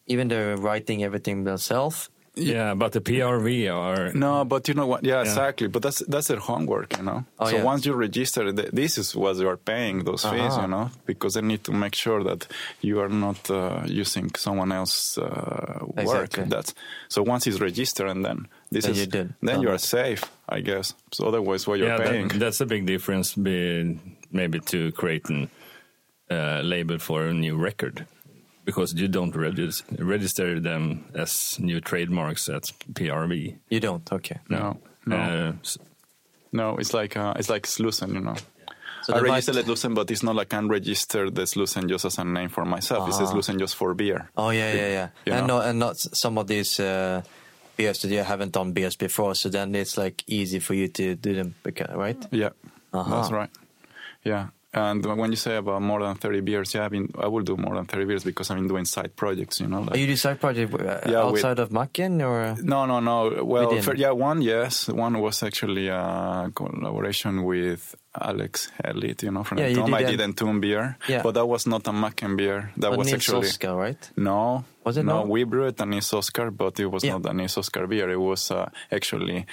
even though they're writing everything themselves? Yeah, but the PRV are No, but you know what? Yeah, Yeah. exactly. But that's that's their homework, you know. Oh, so yeah. once you register, this is what you are paying those fees, Uh-huh. you know, because they need to make sure that you are not uh, using someone else's uh, work. Exactly. That's so once it's registered, and then this Then is you did. then you are safe, I guess. So otherwise, what you're yeah, that- paying? that's a big difference. Be, maybe to create a uh, label for a new record because you don't regis- register them as new trademarks at PRV. You don't. Okay. no, no, Uh, s- no. It's like uh, it's like Slussen, you know. So I they might- registered it Slussen, but it's not like I'm registered the Slussen just as a name for myself. It says Ah. Slussen just for beer. Oh yeah, yeah, yeah. You and know? no, and not some of these uh, beers that you haven't done beers before, so then it's like easy for you to do them, because, right? Yeah, Uh-huh. that's right. Yeah, and when you say about more than thirty beers, yeah, I mean, I will do more than thirty beers because I've been doing side projects, you know. Are Like, you do side project uh, Yeah, with- outside of Macken or? no, no, no. Well, for, yeah, one yes, one was actually a collaboration with Alex Hellid, you know, from Yeah, Entomb. did I an- did Entomb beer, Yeah. but that was not a Macken beer. That But was Nils actually Oscar, right? no. Was it no? We brewed an Oscar, but it was Yeah. not an Oscar beer. It was uh, actually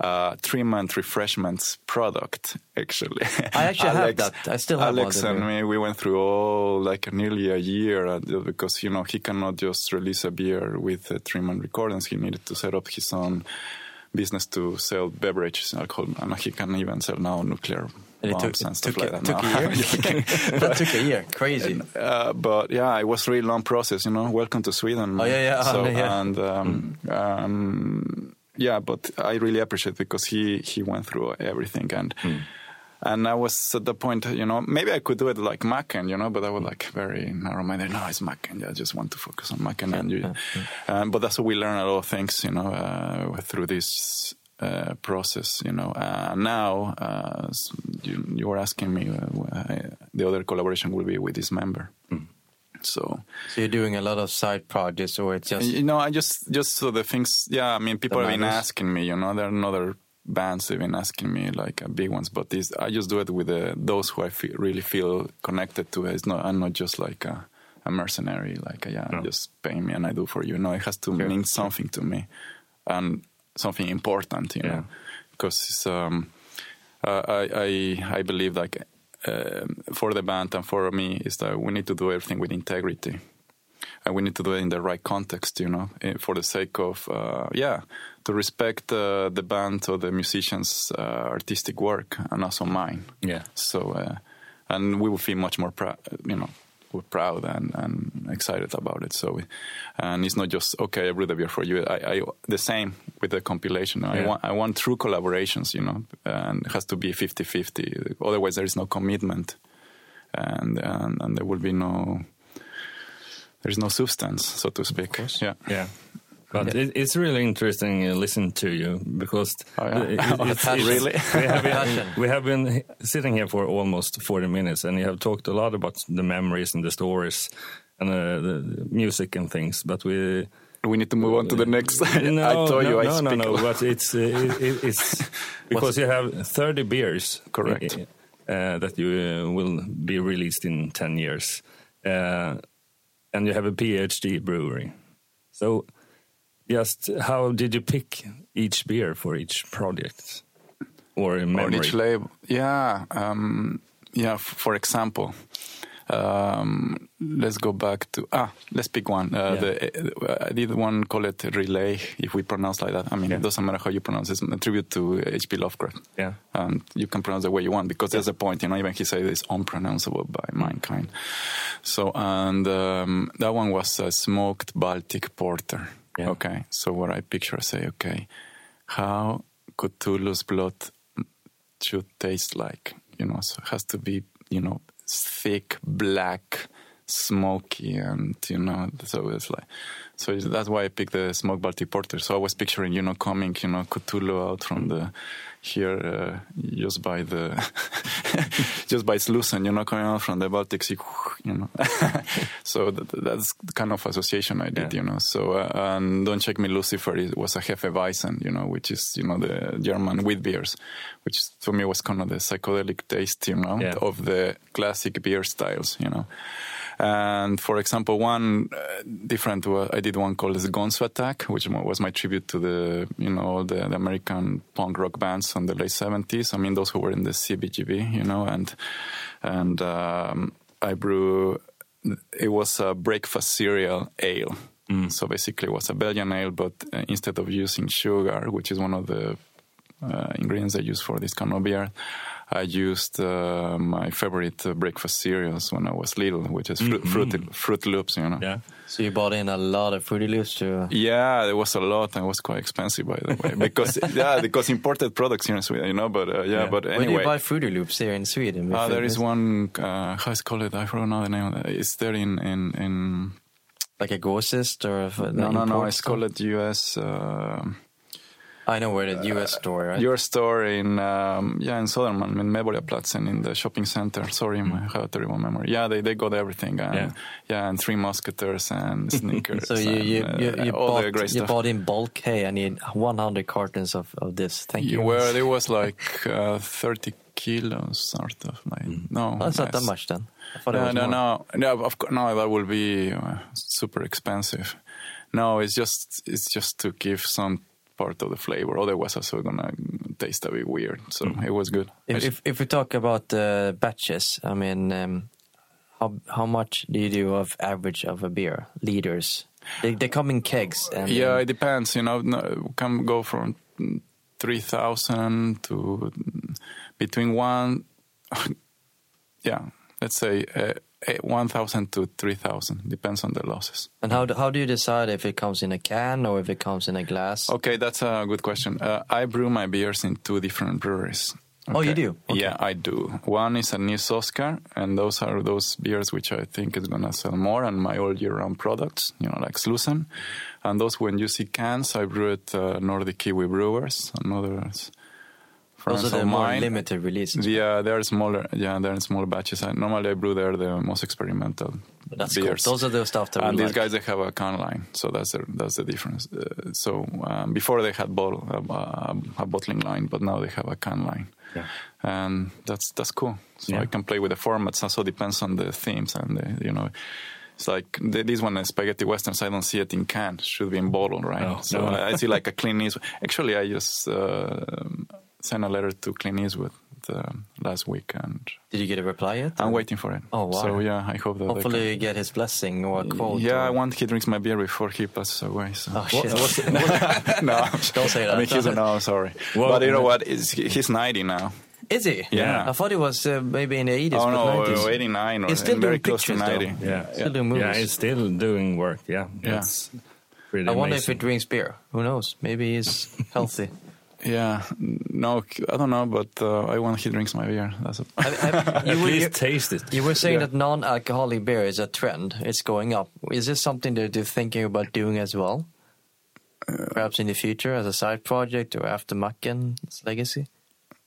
a three-month refreshments product. Actually, I actually have that. I still have Alex and me, we went through all like nearly a year uh, because you know he cannot just release a beer with uh, Threeman Recordings. He needed to set up his own business to sell beverages, and alcohol, and he can even sell now nuclear And it took, and stuff took, like that. took a year. that took a year. Crazy. Uh, but yeah, it was a really long process. You know, welcome to Sweden. Oh, yeah, yeah, So, yeah. Mm. and um, um, yeah, but I really appreciate because he he went through everything and. Mm. And I was at the point, you know, maybe I could do it like Macken, you know, but I was like very narrow-minded. No, it's Macken. Yeah, I just want to focus on Macken. and you, um, but that's how we learn a lot of things, you know, uh, through this uh, process, you know. Uh, now, uh, you, you were asking me, uh, the other collaboration will be with this member. So, So you're doing a lot of side projects, or it's just you know, I just, just so the things, yeah, I mean, people have been asking me, you know, there are another bands even asking me, like uh, big ones, but this, I just do it with uh, those who I feel, really feel connected to. It's not, I'm not just like a, a mercenary, like, uh, yeah, No. just pay me and I do for you. No, it has to mean something to me and something important, you Yeah. know, because it's, um, uh, I, I, I believe like um for the band and for me is that we need to do everything with integrity and we need to do it in the right context you know eh, for the sake of uh, yeah to respect uh, the band or the musicians uh, artistic work and also mine. Yeah. so uh, and we will feel much more proud you know we're proud and, and excited about it. So and it's not just okay I brew the beer for you. I, I the same with the compilation. I Yeah. want I want true collaborations you know and it has to be 50-50 otherwise there is no commitment and and, and there will be no there's no substance so to speak. Yeah. Yeah. But it, it's really interesting uh, listening to you because Oh, yeah? it- it- Oh, it's- it's- Really? we have been we have been sitting here for almost forty minutes, and you have talked a lot about the memories and the stories and uh, the, the music and things. But we we need to move on to the next no, I told no, you I no, speak no, a no. But it's uh, it, it, it's because you have thirty beers, Correct. uh, that you uh, will be released in ten years, uh, and you have a PhD brewery. So, just how did you pick each beer for each project or on memory? each label. Yeah, um, yeah. f- For example, um, let's go back to ah. Let's pick one. Uh, Yeah. the, uh, I did one call it R'lyeh, if we pronounce like that. I mean, Yeah. it doesn't matter how you pronounce it. It's a tribute to H.P. Lovecraft. Yeah. and you can pronounce the way you want because there's a point. You know, even he said it's unpronounceable by mankind. So, and um, that one was a smoked Baltic porter. Yeah. Okay, so what I picture, I say, okay, how Cthulhu's blood should taste like? You know, so it has to be, you know, thick, black, smoky and you know so it's like so that's why I picked the smoke Baltic porter. So I was picturing you know coming you know Cthulhu out from the here uh, just by the just by Slussen, you know, coming out from the Baltic Sea, you know. so that, that's the kind of association I did, yeah. you know. So uh, and don't check me, Lucifer it was a Hefeweizen, you know, which is you know the German wheat beers, which for me was kind of the psychedelic taste, you know, yeah. of the classic beer styles, you know. And for example, one uh, different, uh, I did one called the Gonzo Attack, which was my tribute to the, you know, the, the American punk rock bands on the late 70s. I mean, those who were in the CBGB, you know, and, and, um, I brew, it was a breakfast cereal ale. Mm. So basically, it was a Belgian ale, but uh, instead of using sugar, which is one of the uh, ingredients I use for this kind of beer, I used uh, my favorite uh, breakfast cereals when I was little, which is Fruit, mm-hmm. fruit, Loops, you know. Yeah. So you bought in a lot of Fruity Loops too. Yeah, there was a lot, and it was quite expensive, by the way, because yeah, because imported products here in Sweden, you know. But uh, yeah, yeah, but anyway. Where do you buy Fruity Loops here in Sweden? Uh, there is one. Uh, how is it called? I forgot now the name. It's there in in in. Like a grossist or no, no, no. It's called US. Uh, I know where the US store, right? Your store in um, yeah in Södermalm in Medborgarplatsen in the shopping center. Sorry, mm. I have a terrible memory. Yeah, they, they got everything. And, yeah. yeah, and Three Musketeers and sneakers. so you you, and, you, you, uh, bought, you bought in bulk. Hey, I need 100 cartons of, of this. Thank you. Well, it was like uh, 30 kilos sort of like mm. no. That's not that much then. no, no, no, no, of course, no. That will be uh, super expensive. No, it's just it's just to give some part of the flavor. Otherwise, it's also gonna taste a bit weird. So mm. it was good. If, if, if we talk about uh, batches, I mean, um, how how much do you do of average of a beer liters? They they come in kegs. And yeah, it depends. You know, can go from three thousand to between one. yeah, let's say. Uh, 1,000 to 3,000, depends on the losses. And how do, how do you decide if it comes in a can or if it comes in a glass? Okay, that's a good question. Uh, I brew my beers in two different breweries. Okay. Oh, you do? Okay. Yeah, I do. One is a Nils Oscar, and those are those beers which I think is going to sell more, and my all year round products, you know, like Slussen. And those, when you see cans, I brew it at uh, Nordic Kiwi Brewers and others. Those are the more mine, limited releases. Yeah, they're smaller. Yeah, they're in smaller batches. I, normally, I brew there the most experimental that's beers. Cool. Those are the stuff that. And these like. guys they have a can line, so that's the that's the difference. Uh, so um, before they had bottle uh, a bottling line, but now they have a can line. Yeah. And that's that's cool. So yeah. I can play with the formats. Also depends on the themes and the, you know. It's like this one, spaghetti westerns. I don't see it in can. Should be in bottle, right? Oh, so no. I, I see like a clean. Actually, I just uh, sent a letter to Clint Eastwood uh, last week, and did you get a reply yet? I'm waiting for it. Oh wow! So yeah, I hope that hopefully you get his blessing or quote. Yeah, or... I want he drinks my beer before he passes away. So. Oh shit! What, no, don't say that. I mean, he's a no. Sorry, well, but you know what? he's 90 now. Is he? Yeah. I thought he was uh, maybe in the 80s. Oh, no, 90s. 89 or he's still very doing close to 90. Though. Yeah. Still yeah. doing movies. Yeah, he's still doing work. Yeah. Yeah. I wonder if he drinks beer. Who knows? Maybe he's healthy. Yeah, no, I don't know, but uh, I want he drinks my beer. That's it. you At least taste it. You were saying yeah. that non-alcoholic beer is a trend; it's going up. Is this something that you're thinking about doing as well? Uh, Perhaps in the future, as a side project or after Macken's legacy,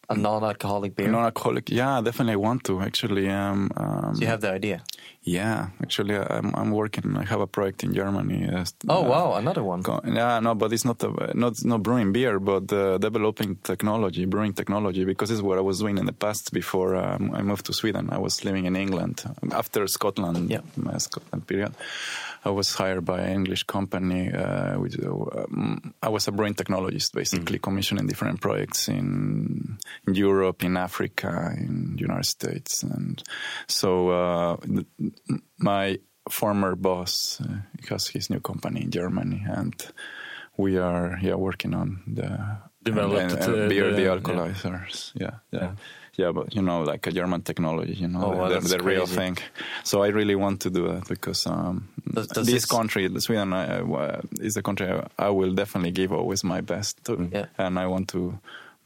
a non-alcoholic beer. Non-alcoholic, yeah, definitely want to actually. Um, um, so you have the idea. Yeah, actually, I'm I'm working. I have a project in Germany. Uh, oh wow, another one. Yeah, no, but it's not a, not not brewing beer, but uh, developing technology, brewing technology, because it's what I was doing in the past before um, I moved to Sweden. I was living in England after Scotland, yeah. my Scotland period. I was hired by an English company. Uh, which, um, I was a brewing technologist, basically mm. commissioning different projects in, in, Europe, in Africa, in the United States, and so uh, my former boss uh, has his new company in Germany, and we are yeah working on the developed and, and beer the, dealcoholizers. Yeah. yeah. yeah yeah, but you know, like a German technology, you know, oh, well, the, the real thing. So I really want to do that because um, does, does this country, Sweden, uh, is a country I will definitely give always my best to, yeah. and I want to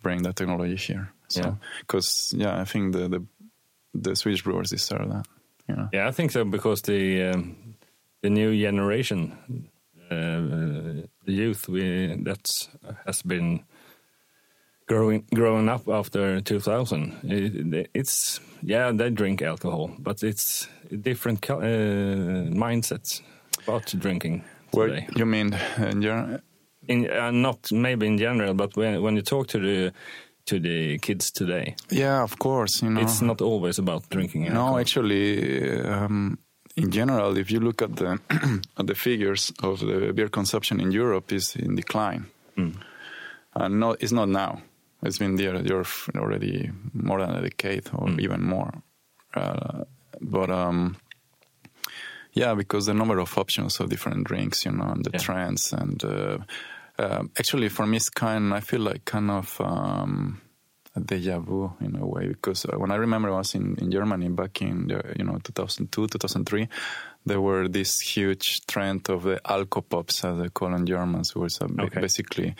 bring that technology here. So, because yeah. yeah, I think the, the the Swedish brewers deserve that. You know? Yeah, I think so because the um, the new generation, uh, the youth, we that has been growing growing up after 2000. It, it's yeah, they drink alcohol, but it's different uh, mindsets about drinking. Well, today. you mean in general? in uh, not maybe in general, but when when you talk to the to the kids today, Yeah, of course. You know, it's not always about drinking alcohol. No, actually, um, in general, if you look at the at the figures of the beer consumption in Europe, is in decline. And no, it's not now. It's been there, already more than a decade or even more. Uh, but um, yeah, because the number of options of different drinks, you know, and the Yeah. trends, and uh, uh, actually for me, it's kind. I feel like kind of. Um, a deja vu in a way because uh, when I remember I was in, in Germany back in the, you know 2002 2003 there were this huge trend of the alcopops as they call in Germans was uh, Okay. basically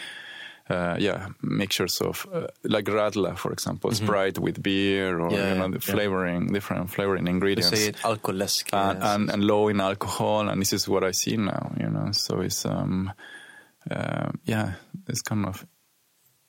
uh, yeah mixtures of uh, like Radler for example Sprite with beer or Mm-hmm. Yeah, you know yeah, the yeah. flavoring different flavoring You ingredients say it alkoläsk. and, and, and low in alcohol and this is what I see now you know so it's um uh, yeah it's kind of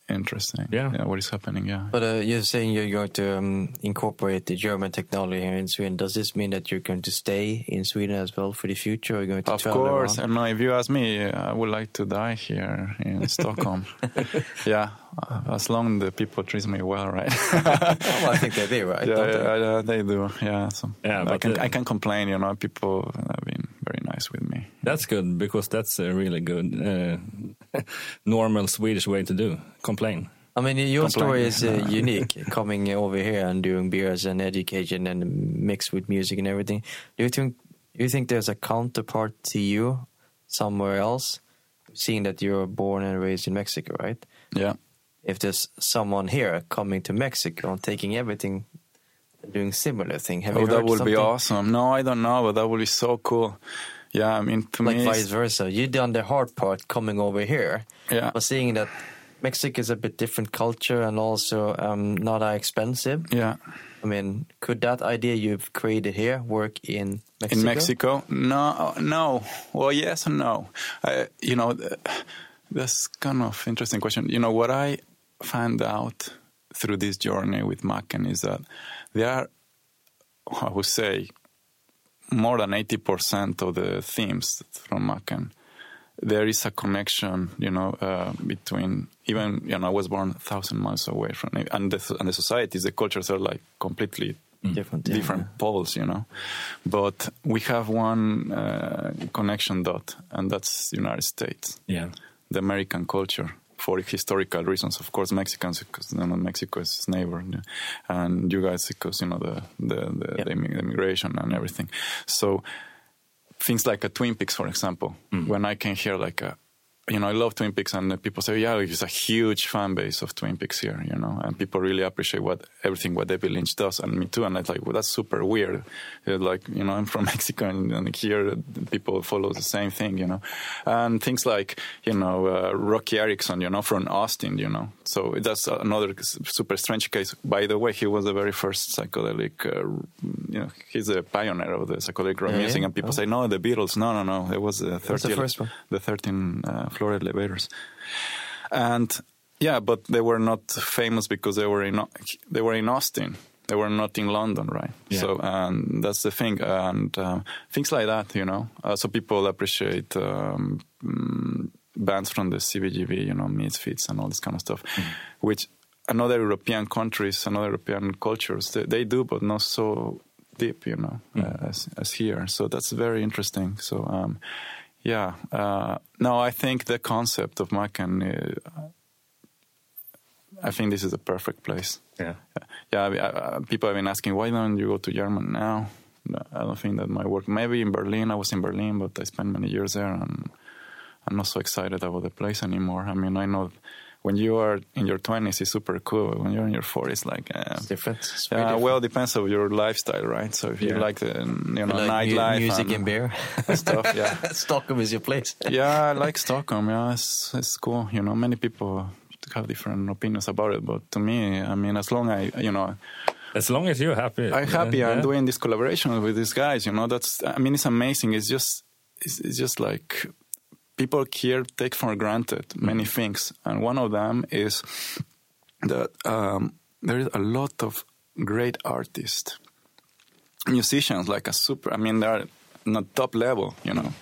interesting Yeah. what is happening yeah But uh, you're saying you're going to um, incorporate the German technology here in Sweden. Does this mean that you're going to stay in Sweden as well for the future? Or you're going to Of travel course, around? and if you ask me, I would like to die here in Stockholm. yeah, uh, as long the people treat me well, right? well, I think they do, right? yeah, Don't they? yeah, yeah, they do. Yeah, so Yeah, I can the- I can complain. You know, people have been very nice with me. That's good because that's a really good uh, normal Swedish way to do. Complain. I mean, your story is uh, unique, coming over here and doing beers and education and mixed with music and everything. Do you think do you think there's a counterpart to you somewhere else, seeing that you're born and raised in Mexico, right? Yeah, If there's someone here coming to Mexico and taking everything, and doing similar thing, have oh, that would be awesome. No, I don't know, but that would be so cool. Yeah, I mean, to Like me, vice versa, you done the hard part coming over here, yeah, but seeing that Mexico is a bit different culture and also um, not that expensive. yeah. I mean, could that idea you've created here work in Mexico? In Mexico? No, no. Well, yes and no. I, you know, that's kind of interesting question. You know, what I found out through this journey with Macken is that there are, I would say, more than 80% of the themes from Macken. There is a connection, you know, uh, between even, you know, I was born a thousand miles away from it, and the, and the societies, the cultures are like completely Different, yeah. different poles, you know. But we have one uh, connection dot, and that's the United States, Yeah. the American culture. For historical reasons, of course, Mexicans because you know, Mexico is his neighbor, and you guys because you know the the, the, Yep. the immigration and everything. So things like a Twin Peaks, for example, mm. when I can hear like a you know, I love Twin Peaks, and people say, "Yeah, there's a huge fan base of Twin Peaks here," you know, and people really appreciate what everything what David Lynch does, and me too. And it's like, well, that's super weird. It's like, you know, I'm from Mexico, and, and here people follow the same thing, you know, and things like, you know, uh, Roky Erickson, you know, from Austin, you know. So that's another super strange case. By the way, he was the very first psychedelic, uh, you know, he's a pioneer of the psychedelic rock Yeah, music, yeah. and people Oh. say, no, the Beatles, no, no, no, it was the 13, the first one? the 13 uh, floor elevators. And yeah, but they were not famous because they were in they were in Austin. They were not in London, right? Yeah. So, and that's the thing, and um, things like that, you know. Uh, so people appreciate um, mm, bands from the CBGB, you know, Misfits and all this kind of stuff, which another European countries, another European cultures, they, they do, but not so deep, you know, uh, as, as here. So that's very interesting. So, um, yeah, uh, no, I think the concept of Macken, uh, I think this is a perfect place. Yeah. Yeah, I uh, people have been asking, why don't you go to Germany now? I don't think that might work. Maybe in Berlin, I was in Berlin, but I spent many years there and I'm not so excited about the place anymore. I mean, I know when you are in your 20s, it's super cool. When you're in your 40s, like, uh, It's different. It's very yeah, different. well, it depends on your lifestyle, right? So if you like the you know like mu- nightlife, music and beer. stuff, yeah. Stockholm is your place. yeah, I like Stockholm. Yeah, it's, it's cool. You know, many people have different opinions about it, but to me, I mean, as long I, you know, As long as you're happy. I'm happy. yeah. I'm doing this collaboration with these guys. You know, that's. I mean, it's amazing. It's just, it's, it's just like people here take for granted many mm. things, and one of them is that um, there is a lot of great artists, musicians, like a super. I mean, they're not top level. You know,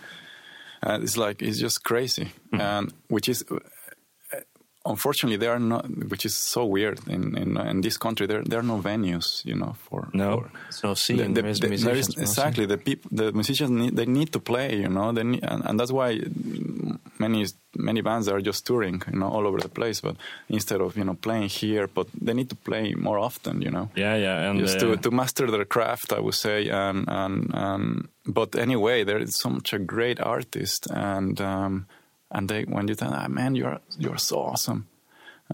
and it's like it's just crazy, mm. and which is unfortunately there are not which is so weird in in, in this country there there are no venues you know for No. for- There's no scene. the- there is the- there is- musicians. mostly. exactly the people the musicians need, they need to play you know they need, and, and that's why many many bands are just touring you know all over the place but instead of you know playing here but they need to play more often you know Yeah, yeah, and just uh, to, to master their craft, I would say. And, and, and but anyway, there is such a great artist, and um, and they when you tell them, ah, man, you're you're so awesome.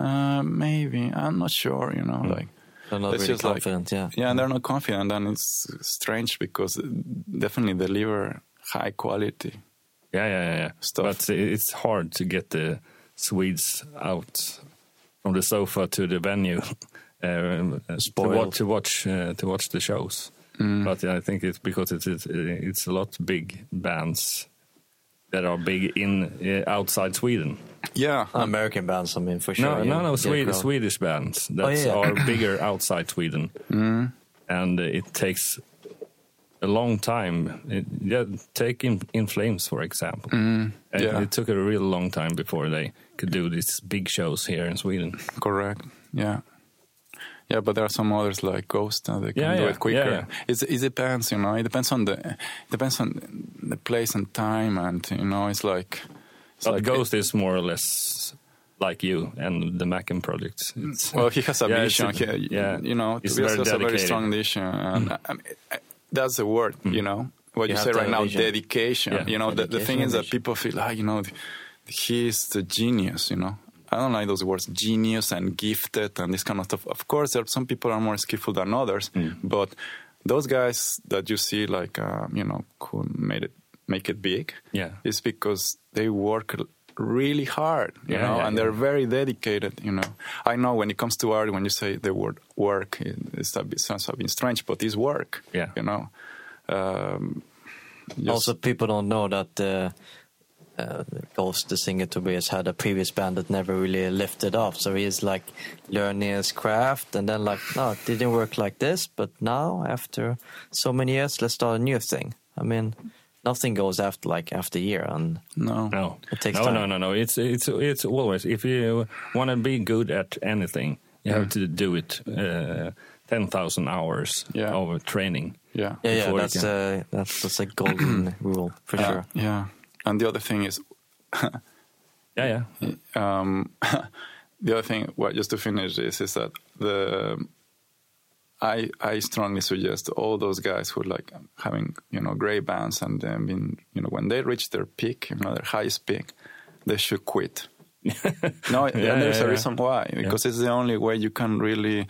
Uh, maybe I'm not sure, you know, like They're not it's really just like- confident. yeah. yeah, and they're not confident, and it's strange because definitely deliver high quality. yeah, yeah, yeah, yeah. Stuff. But it's hard to get the Swedes out from the sofa to the venue um, to watch to watch uh, to watch the shows. Mm. But I think it's because it's it's, it's a lot big bands that are big in uh, outside Sweden. Yeah, American bands, I mean, for sure. No, yeah, no, no, get Swedish. Swedish bands that Oh, yeah. are bigger outside Sweden, Mm. and uh, it takes a long time. It, yeah, take in, in Flames for example. Mm. yeah. It took a real long time before they could do these big shows here in Sweden. Correct. Yeah. Yeah, but there are some others like Ghost that they can Yeah, do yeah, it quicker. yeah, yeah. It's, it depends, you know. It depends on the it depends on the place and time, and you know, it's like. It's But like Ghost is more or less like you and the Macken project. Mm. It's, Well, he has a Yeah, vision. a- he, yeah. you know, He's Tobias very has a very strong vision, and mm. I mean, that's the word. Mm. You know what You you, say right now, vision. dedication. Yeah. You know, the, the thing is that people feel, ah, you know, he's the genius. You know, I don't like those words, genius and gifted and this kind of stuff. Of course, there are some people are more skillful than others, Mm. but those guys that you see, like uh, you know, who made it make it big, Yeah. is because they work really hard, you Yeah, know, yeah, and yeah. they're very dedicated, you know. I know when it comes to art, when you say the word work, it, it's a bit, sounds a bit strange, but it's work, Yeah. you know. Um, just- Also, people don't know that uh, uh, Ghost, the singer Tobias, had a previous band that never really lifted off. So he's like learning his craft, and then like, no, it didn't work like this. But now, after so many years, let's start a new thing. I mean, nothing goes after like after a year, and no, No, It takes no, time. no, no, no. It's it's it's always if you want to be good at anything, you have to do it uh, ten thousand hours Yeah. of training. yeah, yeah, yeah, that's can- uh, that's that's a golden rule for yeah, sure. yeah. And the other thing is, Yeah, yeah, um, the other thing, well, just to finish this, is that the I I strongly suggest all those guys who are like having you know great bands and then been you know when they reach their peak, you know their highest peak, they should quit. no, and there's yeah, a yeah. reason why because it's the only way you can really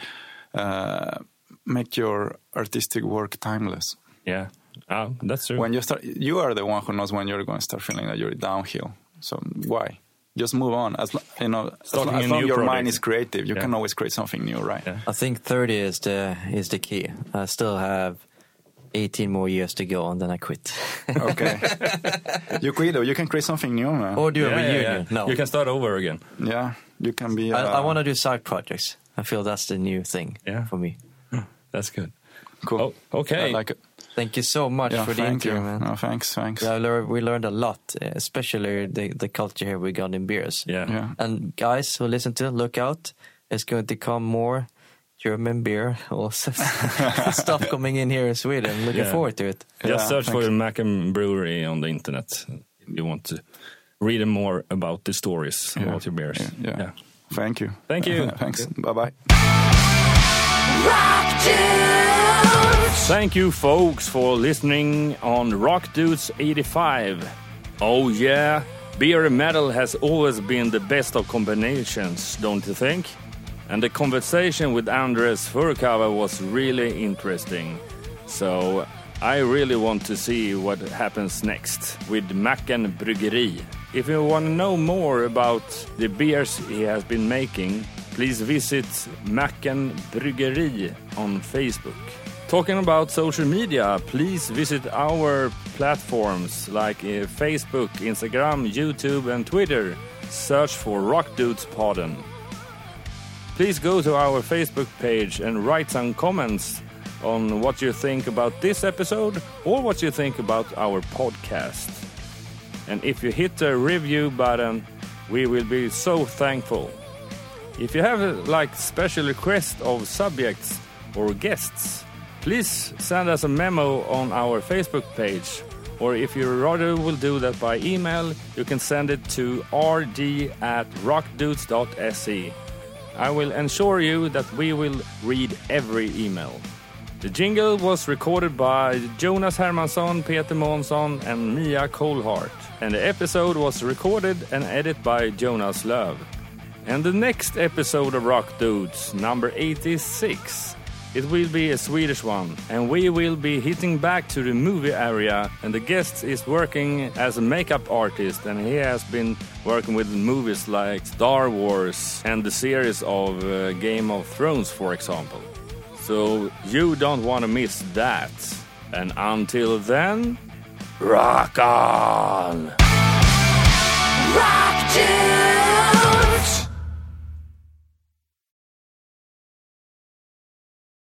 uh, make your artistic work timeless. yeah. Ah, that's true. When you start, you are the one who knows when you're going to start feeling that you're downhill. So why? Just move on. As you know, as Starting long as long your project. mind is creative, you Yeah. can always create something new, right? Yeah. I think 30 is the is the key. I still have 18 more years to go, and then I quit. Okay. you quit, or you can create something new, man. or do a yeah, yeah, reunion. yeah. No, you can start over again. yeah, you can be. I, Uh, I want to do side projects. I feel that's the new thing Yeah. for me. That's good. Cool. Oh, okay. I like it. Thank you so much Yeah, for the thank you. interview, man. No, thanks, thanks. Yeah, we learned a lot, especially the, the culture here we got in beers. Yeah. Yeah. And guys who listen to, look out. It's going to come more German beer also stuff coming in here in Sweden. Looking Yeah. forward to it. Just Yeah, search for thanks. Macken Brewery on the internet if you want to read more about the stories Yeah. about your beers. Yeah, yeah. Thank you. Thank you. thanks. Bye bye. Rock Dudes! Thank you, folks, for listening on Rock Dudes 85. Oh, yeah, beer and metal has always been the best of combinations, don't you think? And the conversation with Andres Furkava was really interesting. So I really want to see what happens next with Macken Bryggeri. If you want to know more about the beers he has been making, please visit Macken Bryggeri on Facebook. Talking about social media, please visit our platforms like uh, Facebook, Instagram, YouTube, and Twitter. Search for Rock Dudes Podden. Please go to our Facebook page and write some comments on what you think about this episode or what you think about our podcast. And if you hit the review button, we will be so thankful. If you have like special requests of subjects or guests, please send us a memo on our Facebook page. Or if you rather will do that by email, you can send it to rd at rockdudes.se. I will ensure you that we will read every email. The jingle was recorded by Jonas Hermansson, Peter Månsson, and Mia Colhart. And the episode was recorded and edited by Jonas Löv. And the next episode of Rock Dudes, number 86, it will be a Swedish one, and we will be hitting back to the movie area. And the guest is working as a makeup artist, and he has been working with movies like Star Wars and the series of uh, Game of Thrones, for example. So you don't want to miss that. And until then, rock on! Rock Dudes.